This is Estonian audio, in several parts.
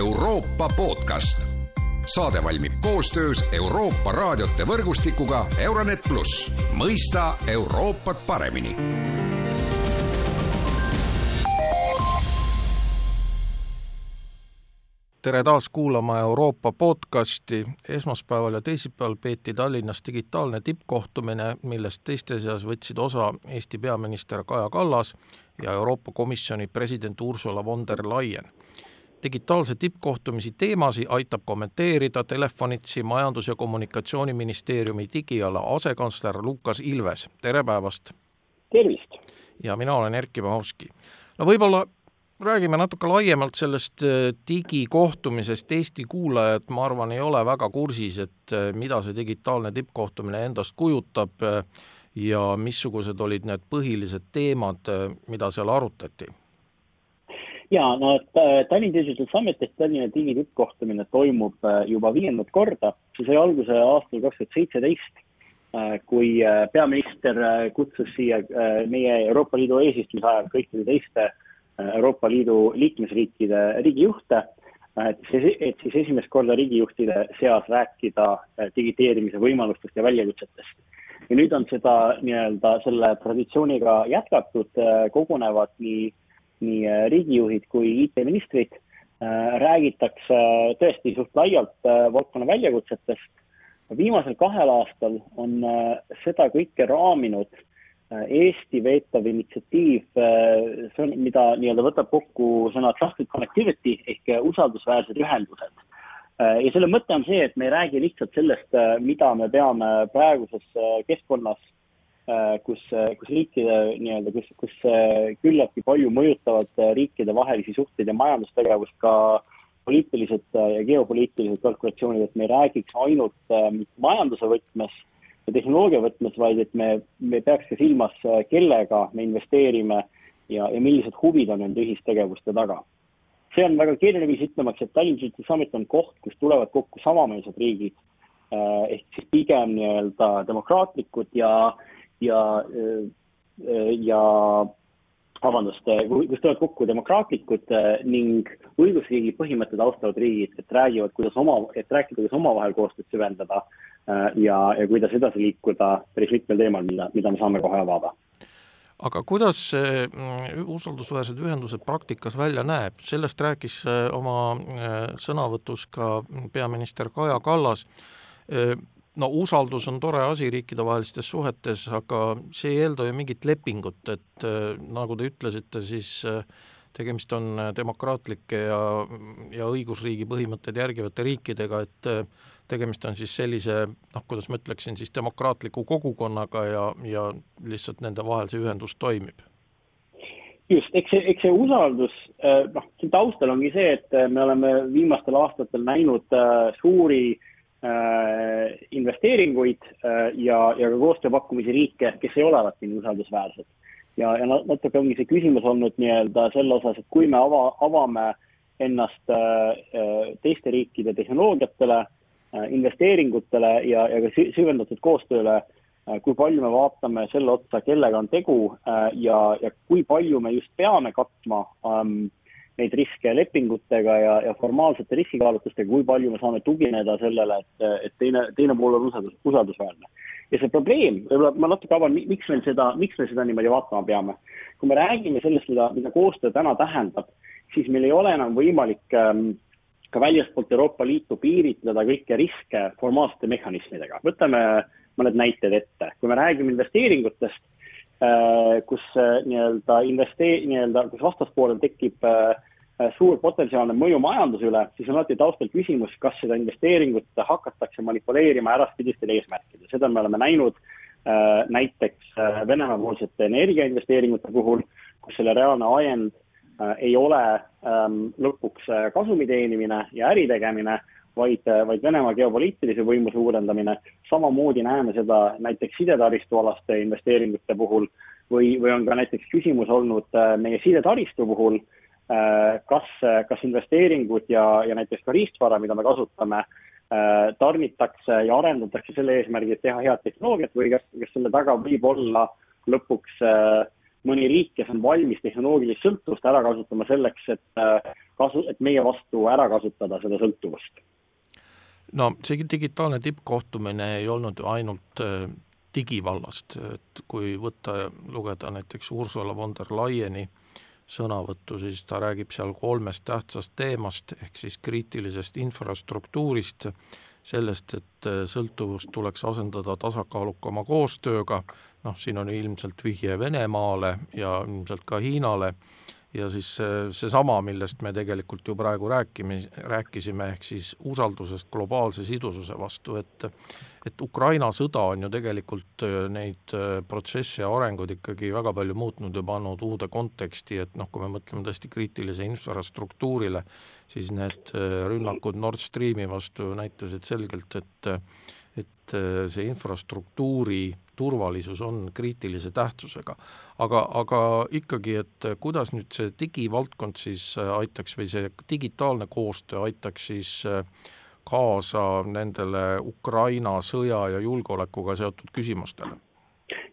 Euroopa podcast. saade valmib koostöös Euroopa raadiote võrgustikuga Euronet pluss, mõista Euroopat paremini tere taas kuulama Euroopa podcasti. esmaspäeval ja teisipäeval peeti Tallinnas digitaalne tippkohtumine, millest teiste seas võtsid osa Eesti peaminister Kaja Kallas ja Euroopa Komisjoni president Ursula von der Leyen. Digitaalse tippkohtumisi teemasid aitab kommenteerida telefonitsi Majandus- ja Kommunikatsiooniministeeriumi digiala asekantsler Lukas Ilves, tere päevast! tervist! ja mina olen Erkki Pahovski. no võib-olla räägime natuke laiemalt sellest äh, digikohtumisest, Eesti kuulajad, ma arvan, ei ole väga kursis, et äh, mida see digitaalne tippkohtumine endast kujutab äh, ja missugused olid need põhilised teemad, mida seal arutati? Jaa, no Tallinn Digital Summit ehk Tallinna digitippkohtumine toimub juba viiendat korda, see sai alguse aastal kaks tuhat seitseteist, kui peaminister kutsus siia meie Euroopa Liidu eesistumise ajal kõikide teiste Euroopa Liidu liikmesriikide riigijuhte, et siis, et siis esimest korda riigijuhtide seas rääkida äh, digiteerimise võimalustest ja väljakutsetest. ja nüüd on seda nii-öelda selle traditsiooniga jätkatud, äh, kogunevad nii, nii äh, riigijuhid kui IT-ministrid, räägitakse tõesti suht laialt valdkonna väljakutsetest. viimasel kahel aastal on seda kõike raaminud Äh, Eesti veetav initsiatiiv, äh, see on, mida nii-öelda võtab kokku sõna trusted connectivity ehk usaldusväärsed ühendused. Äh, ja selle mõte on see, et me ei räägi lihtsalt sellest, mida me peame praeguses keskkonnas, kus, kus riikide nii-öelda, kus, kus küllaltki palju mõjutavad riikidevahelisi suhteid ja majandustegevust ka poliitilised ja geopoliitilised kalkulatsioonid, et me ei räägiks ainult majanduse võtmes ja tehnoloogia võtmes, vaid et me, me peaks ka silmas, äh, kellega me investeerime ja, ja millised huvid on nende ühistegevuste taga. see on väga keeruline viis ütlemaks, et Tallinn City Summit on koht, kus tulevad kokku samameelsed riigid äh, ehk siis pigem nii-öelda demokraatlikud ja, ja, äh, ja vabandust, kus tulevad kokku demokraatlikud ning õigusriigi põhimõtted austavad riigid, et räägivad, kuidas oma, et rääkida, kuidas omavahel koostööd süvendada Äh, ja, ja kuidas edasi liikuda päris mitmel teemal, mida, mida me saame kohe avada aga kuidas mm, usaldusväärsed ühendused praktikas välja näeb, sellest rääkis äh, oma äh, sõnavõtus ka peaminister Kaja Kallas. No usaldus on tore asi riikidevahelistes suhetes, aga see ei eelda ju mingit lepingut, et nagu te ütlesite, siis tegemist on demokraatlike ja, ja õigusriigi põhimõtteid järgivate riikidega, et tegemist on siis sellise noh, kuidas ma ütleksin siis demokraatliku kogukonnaga ja, ja lihtsalt nende vahel see ühendus toimib. Just, eks see, eks see usaldus, äh, noh, siin taustal ongi see, et äh, me oleme viimastel aastatel näinud äh, suuri äh, investeeringuid äh, ja, ja ka koostööpakkumisi riike, kes ei ole alati nii usaldusväärsed. ja, ja natuke ongi see küsimus olnud nii-öelda selle osas, et kui me ava, avame ennast äh, teiste riikide tehnoloogiatele äh,, Äh, investeeringutele ja, ja ka süvendatud koostööle, äh, kui palju me vaatame selle otsa, kellega on tegu äh, ja, ja kui palju me just peame katma ähm, neid riske lepingutega ja, ja formaalsete riskikaalutlustega, kui palju me saame tugineda sellele, et, et teine, teine pool on usaldus, usaldusväärne. ja see probleem, võib-olla ma natuke avan, miks meil seda, miks me seda niimoodi vaatama peame. kui me räägime sellest, mida, mida koostöö täna tähendab, siis meil ei ole enam võimalik ähm, ka väljaspoolt Euroopa Liitu piiritleda kõiki riske formaalsete mehhanismidega. võtame mõned näited ette, kui me räägime investeeringutest, kus äh, nii-öelda investee-, nii-öelda, kus vastaspoolel tekib äh, suur potentsiaalne mõju majanduse üle, siis on alati taustal küsimus, kas seda investeeringut hakatakse manipuleerima äraspidistel eesmärkidel, seda me oleme näinud näiteks Venemaa-poolsete energiainvesteeringute puhul, kus selle reaalne ajend Äh, ei ole ähm, lõpuks äh, kasumi teenimine ja äri tegemine, vaid, äh, vaid Venemaa geopoliitilise võimu suurendamine. samamoodi näeme seda näiteks sidetaristualaste investeeringute puhul või, või on ka näiteks küsimus olnud meie sidetaristu puhul, kas, kas investeeringud ja, ja näiteks ka riistvara, mida me kasutame, tarnitakse ja arendatakse selle eesmärgil, et teha head tehnoloogiat või kas, kas selle taga võib olla lõpuks äh, mõni riik, kes on valmis tehnoloogilist sõltuvust ära kasutama selleks, et äh, kasu, et meie vastu ära kasutada seda sõltuvust. no see digitaalne tippkohtumine ei olnud ju ainult digivallast, et kui võtta ja lugeda näiteks Ursula von der Leyeni sõnavõttu, siis ta räägib seal kolmest tähtsast teemast, ehk siis kriitilisest infrastruktuurist, sellest, et sõltuvust tuleks asendada tasakaalukama koostööga, noh, siin on ilmselt vihje Venemaale ja ilmselt ka Hiinale, ja siis seesama, millest me tegelikult ju praegu rääkime, rääkisime, ehk siis usaldusest globaalse sidususe vastu, et et Ukraina sõda on ju tegelikult äh, neid äh, protsesse ja arenguid ikkagi väga palju muutnud ja pannud uude konteksti, et noh, kui me mõtleme tõesti kriitilise infrastruktuurile, siis need äh, rünnakud Nord Streami vastu näitasid selgelt, et et see infrastruktuuri turvalisus on kriitilise tähtsusega. aga, aga ikkagi, et kuidas nüüd see digivaldkond siis aitaks või see digitaalne koostöö aitaks siis kaasa nendele Ukraina sõja ja julgeolekuga seotud küsimustele?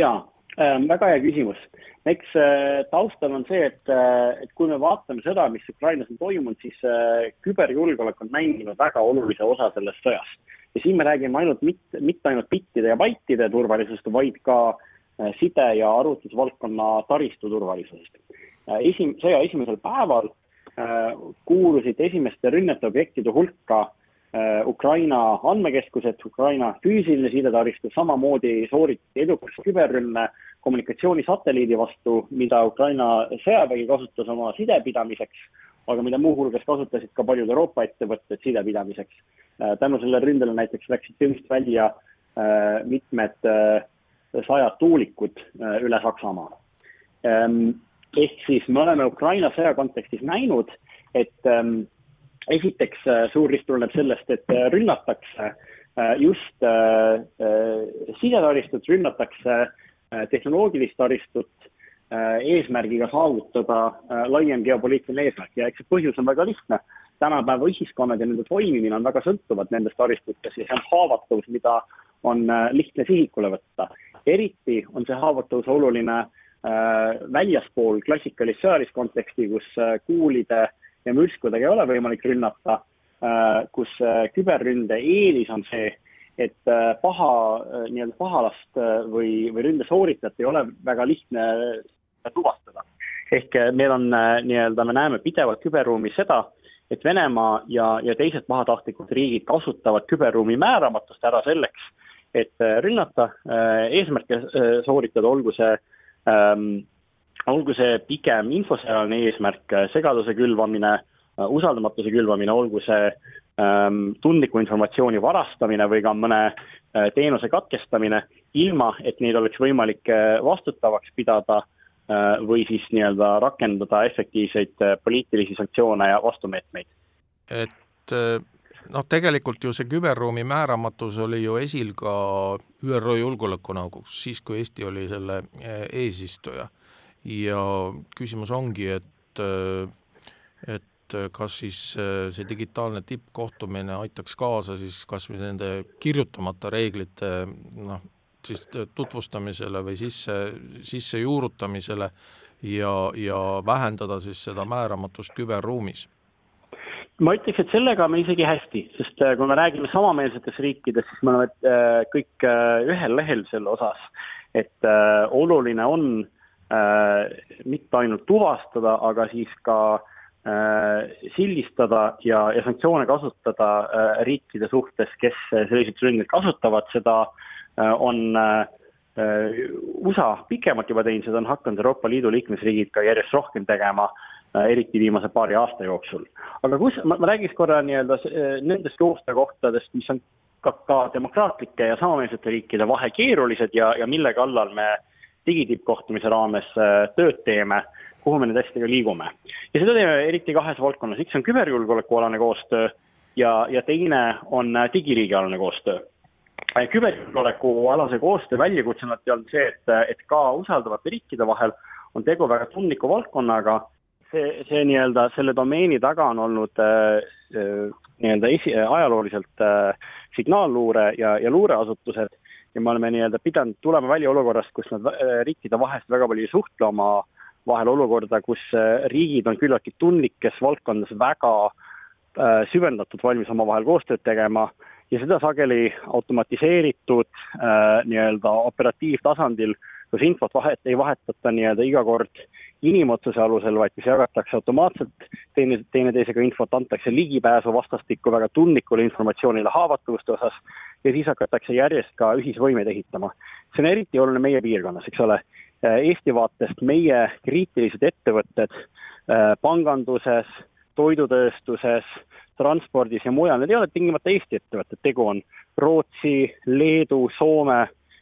jaa äh,, väga hea küsimus. eks äh, taustal on see, et äh,, et kui me vaatame seda, mis Ukrainas on toimunud, siis äh, küberjulgeolek on mänginud väga olulise osa sellest sõjast ja siin me räägime ainult mitte, mitte ainult bittide ja baitide turvalisusest, vaid ka äh, side- ja arvutusvaldkonna taristu turvalisusest. Äh, esim-, sõja esimesel päeval äh, kuulusid esimeste rünnete objektide hulka Ukraina andmekeskused, Ukraina füüsiline sidetaristu, samamoodi sooritati edukas küberrünne kommunikatsioonisatelliidi vastu, mida Ukraina sõjavägi kasutas oma sidepidamiseks, aga mida muuhulgas kasutasid ka paljud Euroopa ettevõtted sidepidamiseks Äh, tänu sellele ründele näiteks läksid tööst välja äh, mitmed äh, sajad tuulikud üle Saksamaa. Ähm, ehk siis me oleme Ukraina sõja kontekstis näinud, et ähm, esiteks suur risk tuleneb sellest, et rünnatakse just sidetaristut, rünnatakse tehnoloogilist taristut eesmärgiga saavutada laiem geopoliitiline eesmärk ja eks see põhjus on väga lihtne tänapäeva ühiskonnad ja nende toimimine on väga sõltuvad nendest taristutest ja see on haavatavus, mida on äh, lihtne sihikule võtta. eriti on see haavatavus oluline äh, väljaspool klassikalist sõjalist konteksti, kus äh, kuulide ja mürskudega ei ole võimalik rünnata äh,, kus äh, küberründe eelis on see, et äh, paha äh,, nii-öelda pahalast äh, või, või ründe sooritajat ei ole väga lihtne äh, tuvastada. ehk äh, meil on äh, nii-öelda, me näeme pidevalt küberruumis seda, et Venemaa ja, ja teised pahatahtlikud riigid kasutavad küberruumi määramatust ära selleks, et äh, rünnata, äh, eesmärke äh, sooritada, olgu see ähm, olgu see pigem infosõjaline eesmärk, segaduse külvamine, usaldamatuse külvamine, olgu see ähm, tundliku informatsiooni varastamine või ka mõne äh, teenuse katkestamine, ilma et neid oleks võimalik vastutavaks pidada äh, Äh, või siis nii-öelda rakendada efektiivseid äh, poliitilisi sanktsioone ja vastumeetmeid. et äh, noh, tegelikult ju see küberruumi määramatus oli ju esil ka ÜRO Julgeolekunõukogus, siis kui Eesti oli selle eesistuja. ja küsimus ongi, et, et kas siis see digitaalne tippkohtumine aitaks kaasa siis kas või nende kirjutamata reeglite noh, siis tutvustamisele või sisse, sisse juurutamisele ja, ja vähendada siis seda määramatust küberruumis? ma ütleks, et sellega on isegi hästi, sest äh, kui me räägime samameelsetes riikides, siis me oleme äh, kõik äh, ühel lehel selle osas, et oluline on mitte ainult tuvastada, aga siis ka sildistada ja, ja sanktsioone kasutada riikide suhtes, kes selliseid ründeid kasutavad, seda äh, Äh, on äh, USA pikemalt juba teinud, seda on hakanud Euroopa Liidu liikmesriigid ka järjest rohkem tegema, äh, eriti viimase paari aasta jooksul. aga kus, ma, ma räägiks korra nii-öelda nendest koostöökohtadest, mis on ka, ka demokraatlike ja samameelsete riikide vahe keerulised ja, ja mille kallal me digitippkohtumise raames tööd teeme, kuhu me nende asjadega liigume. ja seda teeme eriti kahes valdkonnas, üks on küberjulgeolekualane koostöö ja, ja teine on digiriigialane koostöö küberjulgeolekualase koostöö väljakutse alati on see, et, et ka usaldavate riikide vahel on tegu väga tundliku valdkonnaga. see, see nii-öelda selle domeeni taga on olnud äh, nii-öelda esi, ajalooliselt äh, signaalluure ja, ja luureasutused ja me oleme nii-öelda pidanud tulema välja olukorrast, kus nad äh, riikide vahest väga palju ei suhtle oma, vahel olukorda, kus riigid on küllaltki tundlikes valdkondades väga süvendatult valmis omavahel koostööd tegema ja seda sageli automatiseeritud äh, nii-öelda operatiivtasandil, kus infot vahet, ei vahetata nii-öelda iga kord inimotsuse alusel, vaid kus jagatakse automaatselt teine, teineteisega infot, antakse ligipääsu vastastikku väga tundlikule informatsioonile haavatavuste osas ja siis hakatakse järjest ka ühisvõimeid ehitama. see on eriti oluline meie piirkonnas, eks ole. Äh, Eesti vaatest meie kriitilised ettevõtted äh, panganduses, toidutööstuses, transpordis ja mujal, need ei ole tingimata Eesti ettevõtted, tegu on Rootsi, Leedu, Soome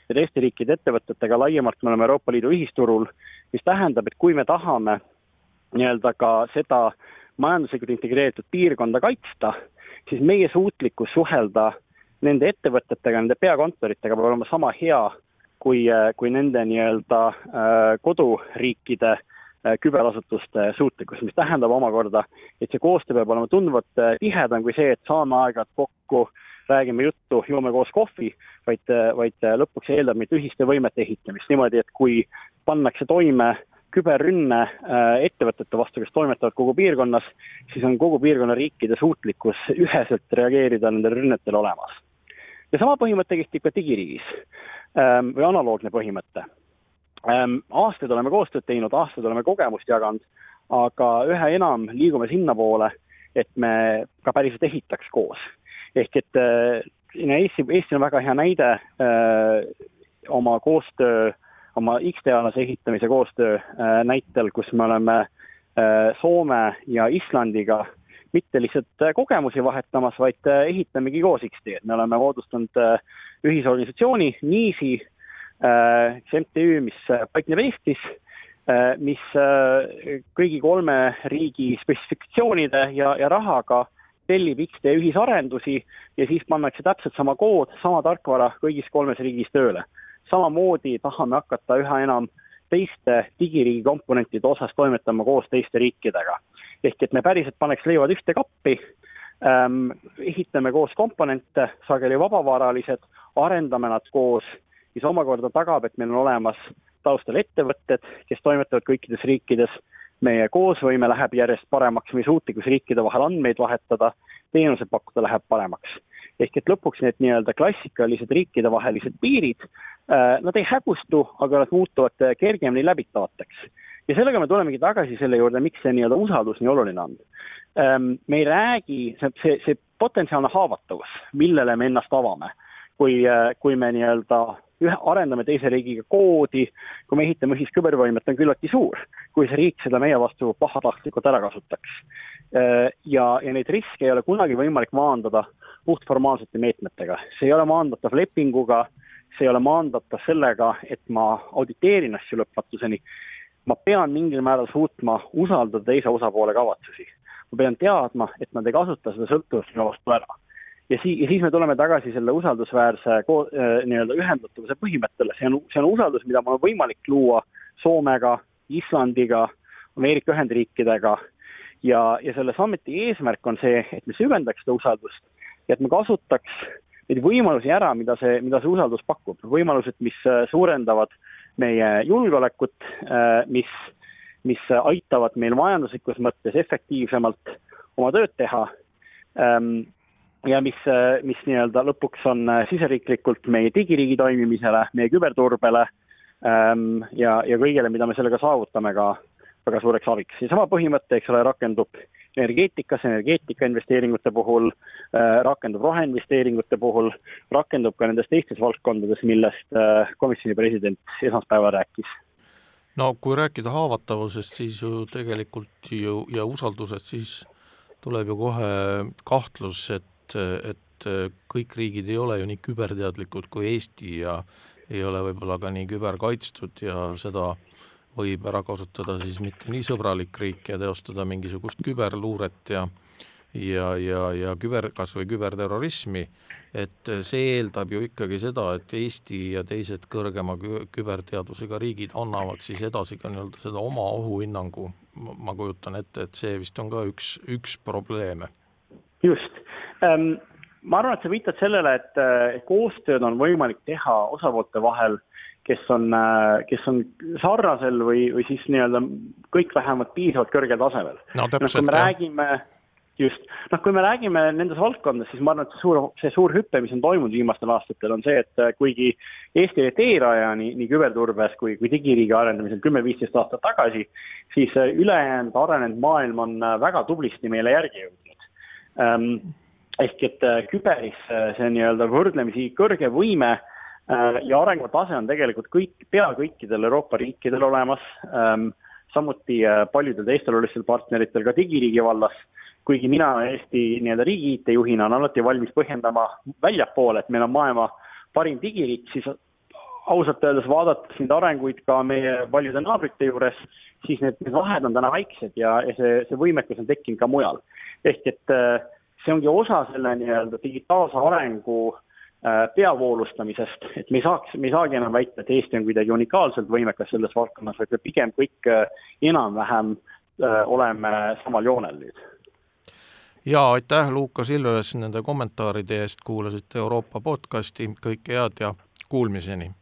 ja teiste riikide ettevõtetega, laiemalt me oleme Euroopa Liidu ühisturul, mis tähendab, et kui me tahame nii-öelda ka seda majanduslikult integreeritud piirkonda kaitsta, siis meie suutlikkus suhelda nende ettevõtetega, nende peakontoritega peab olema sama hea kui, kui nende nii-öelda äh, koduriikide äh, küberasutuste suutlikkus, mis tähendab omakorda, et see koostöö peab olema tunduvalt äh, tihedam kui see, et saame aeg-ajalt kokku, räägime juttu, joome koos kohvi, vaid, äh, vaid lõpuks eeldab meilt ühiste võimete ehitamist niimoodi, et kui pannakse toime küberrünne ettevõtete vastu, kes toimetavad kogu piirkonnas, siis on kogu piirkonna riikide suutlikkus üheselt reageerida nendele rünnetele olemas. ja sama põhimõte kehtib ka digiriigis ähm, või analoogne põhimõte aastaid oleme koostööd teinud, aastaid oleme kogemust jaganud, aga üha enam liigume sinnapoole, et me ka päriselt ehitaks koos. ehk et Eesti, Eesti on väga hea näide äh, oma koostöö, oma X-teadlase ehitamise koostöö äh, näitel, kus me oleme äh, Soome ja Islandiga mitte lihtsalt kogemusi vahetamas, vaid ehitamegi koos X-teed, me oleme moodustanud ühisorganisatsiooni, NIISi üks MTÜ, mis äh, paikneb Eestis, äh, mis kõigi kolme riigi spetsifikatsioonide ja, ja rahaga tellib X-tee ühisarendusi ja siis pannakse täpselt sama kood, sama tarkvara kõigis kolmes riigis tööle. samamoodi tahame hakata üha enam teiste digiriigi komponentide osas toimetama koos teiste riikidega. ehk et me päriselt paneks leivad ühte kappi ähm,, ehitame koos komponente, sageli vabavaralised, arendame nad koos mis omakorda tagab, et meil on olemas taustal ettevõtted, kes toimetavad kõikides riikides, meie koosvõime läheb järjest paremaks, meie suutlikkus riikide vahel andmeid vahetada, teenuseid pakkuda läheb paremaks. ehk et lõpuks need nii-öelda klassikalised riikidevahelised piirid, äh, nad ei hägustu, aga nad muutuvad kergemini läbitavateks. ja sellega me tulemegi tagasi selle juurde, miks see nii-öelda usaldus nii oluline on. Ähm, me ei räägi, see, see, see potentsiaalne haavatavus, millele me ennast avame, kui, äh, kui me nii-öelda ühe, arendame teise riigiga koodi, kui me ehitame ühist kübervõimet, on küllaltki suur, kui see riik seda meie vastu pahatahtlikult ära kasutaks. Äh, ja, ja neid riske ei ole kunagi võimalik maandada puhtformaalsete meetmetega, see ei ole maandatav lepinguga, see ei ole maandatav sellega, et ma auditeerin asju lõpmatuseni, ma pean mingil määral suutma usaldada teise osapoole kavatsusi. ma pean teadma, et nad ei kasuta seda sõltuvust minu vastu ära ja sii-, ja siis me tuleme tagasi selle usaldusväärse ko-, äh, nii-öelda ühendatavuse põhimõttele, see on, see on usaldus, mida mul on võimalik luua Soomega, Islandiga, Ameerika Ühendriikidega. Ja, ja selle sammeti eesmärk on see, et me süvendaks seda usaldust ja et me kasutaks neid võimalusi ära, mida see, mida see usaldus pakub, võimalused, mis äh, suurendavad meie julgeolekut, äh, mis, mis aitavad meil majanduslikus mõttes efektiivsemalt oma tööd teha. Ähm, ja mis, mis nii-öelda lõpuks on äh, siseriiklikult meie digiriigi toimimisele, meie küberturbele ähm, ja, ja kõigele, mida me sellega saavutame ka väga suureks abiks. ja sama põhimõte, eks ole, rakendub energeetikas, energeetika investeeringute puhul äh,, rakendub roheinvesteeringute puhul, rakendub ka nendes teistes valdkondades, millest äh, komisjoni president esmaspäeval rääkis no kui rääkida haavatavusest, siis ju tegelikult ju ja usaldusest, siis tuleb ju kohe kahtlus, et et, et kõik riigid ei ole ju nii küberteadlikud kui Eesti ja ei ole võib-olla ka nii küberkaitstud ja seda võib ära kasutada siis mitte nii sõbralik riik ja teostada mingisugust küberluuret ja ja, ja, ja küber, kas või küberterrorismi, et see eeldab ju ikkagi seda, et Eesti ja teised kõrgema küberteadusega riigid annavad siis edasi ka nii-öelda seda oma ohuhinnangu, ma kujutan ette, et see vist on ka üks, üks probleeme. just, ma arvan, et sa viitad sellele, et koostööd on võimalik teha osapoolte vahel, kes on, kes on sarnasel või, või siis nii-öelda kõik vähemalt piisavalt kõrgel tasemel. no täpselt, noh, kui me jah. räägime just, noh, kui me räägime nendes valdkondades, siis ma arvan, et see suur, see suur hüpe, mis on toimunud viimastel aastatel, on see, et kuigi Eesti oli teeraja nii, nii küberturbes kui, kui digiriigi arendamisel kümme-viisteist aastat tagasi, siis ülejäänud arenenud maailm on väga tublisti meile järgi jõudnud ähm, ehk et äh, küberis äh, see nii-öelda võrdlemisi kõrge võime äh, ja arengutase on tegelikult kõik, pea kõikidel Euroopa riikidel olemas, ähm, samuti paljudel teistel olulistel partneritel ka digiriigi vallas, kuigi mina Eesti nii-öelda riigi IT-juhina olen alati valmis põhjendama väljapoole, et meil on maailma parim digiriik, siis ausalt öeldes vaadates neid arenguid ka meie paljude naabrite juures, siis need, need vahed on täna väiksed ja, ja see, see võimekus on tekkinud ka mujal. ehk et äh, see ongi osa selle nii-öelda digitaalse arengu äh, peavoolustamisest, et me ei saaks, me ei saagi enam väita, et Eesti on kuidagi unikaalselt võimekas selles valdkonnas, vaid me pigem kõik äh, enam-vähem äh, oleme samal joonel nüüd. ja aitäh, Lukas Ilves, nende kommentaaride eest, kuulasite Euroopa podcasti, kõike head ja kuulmiseni!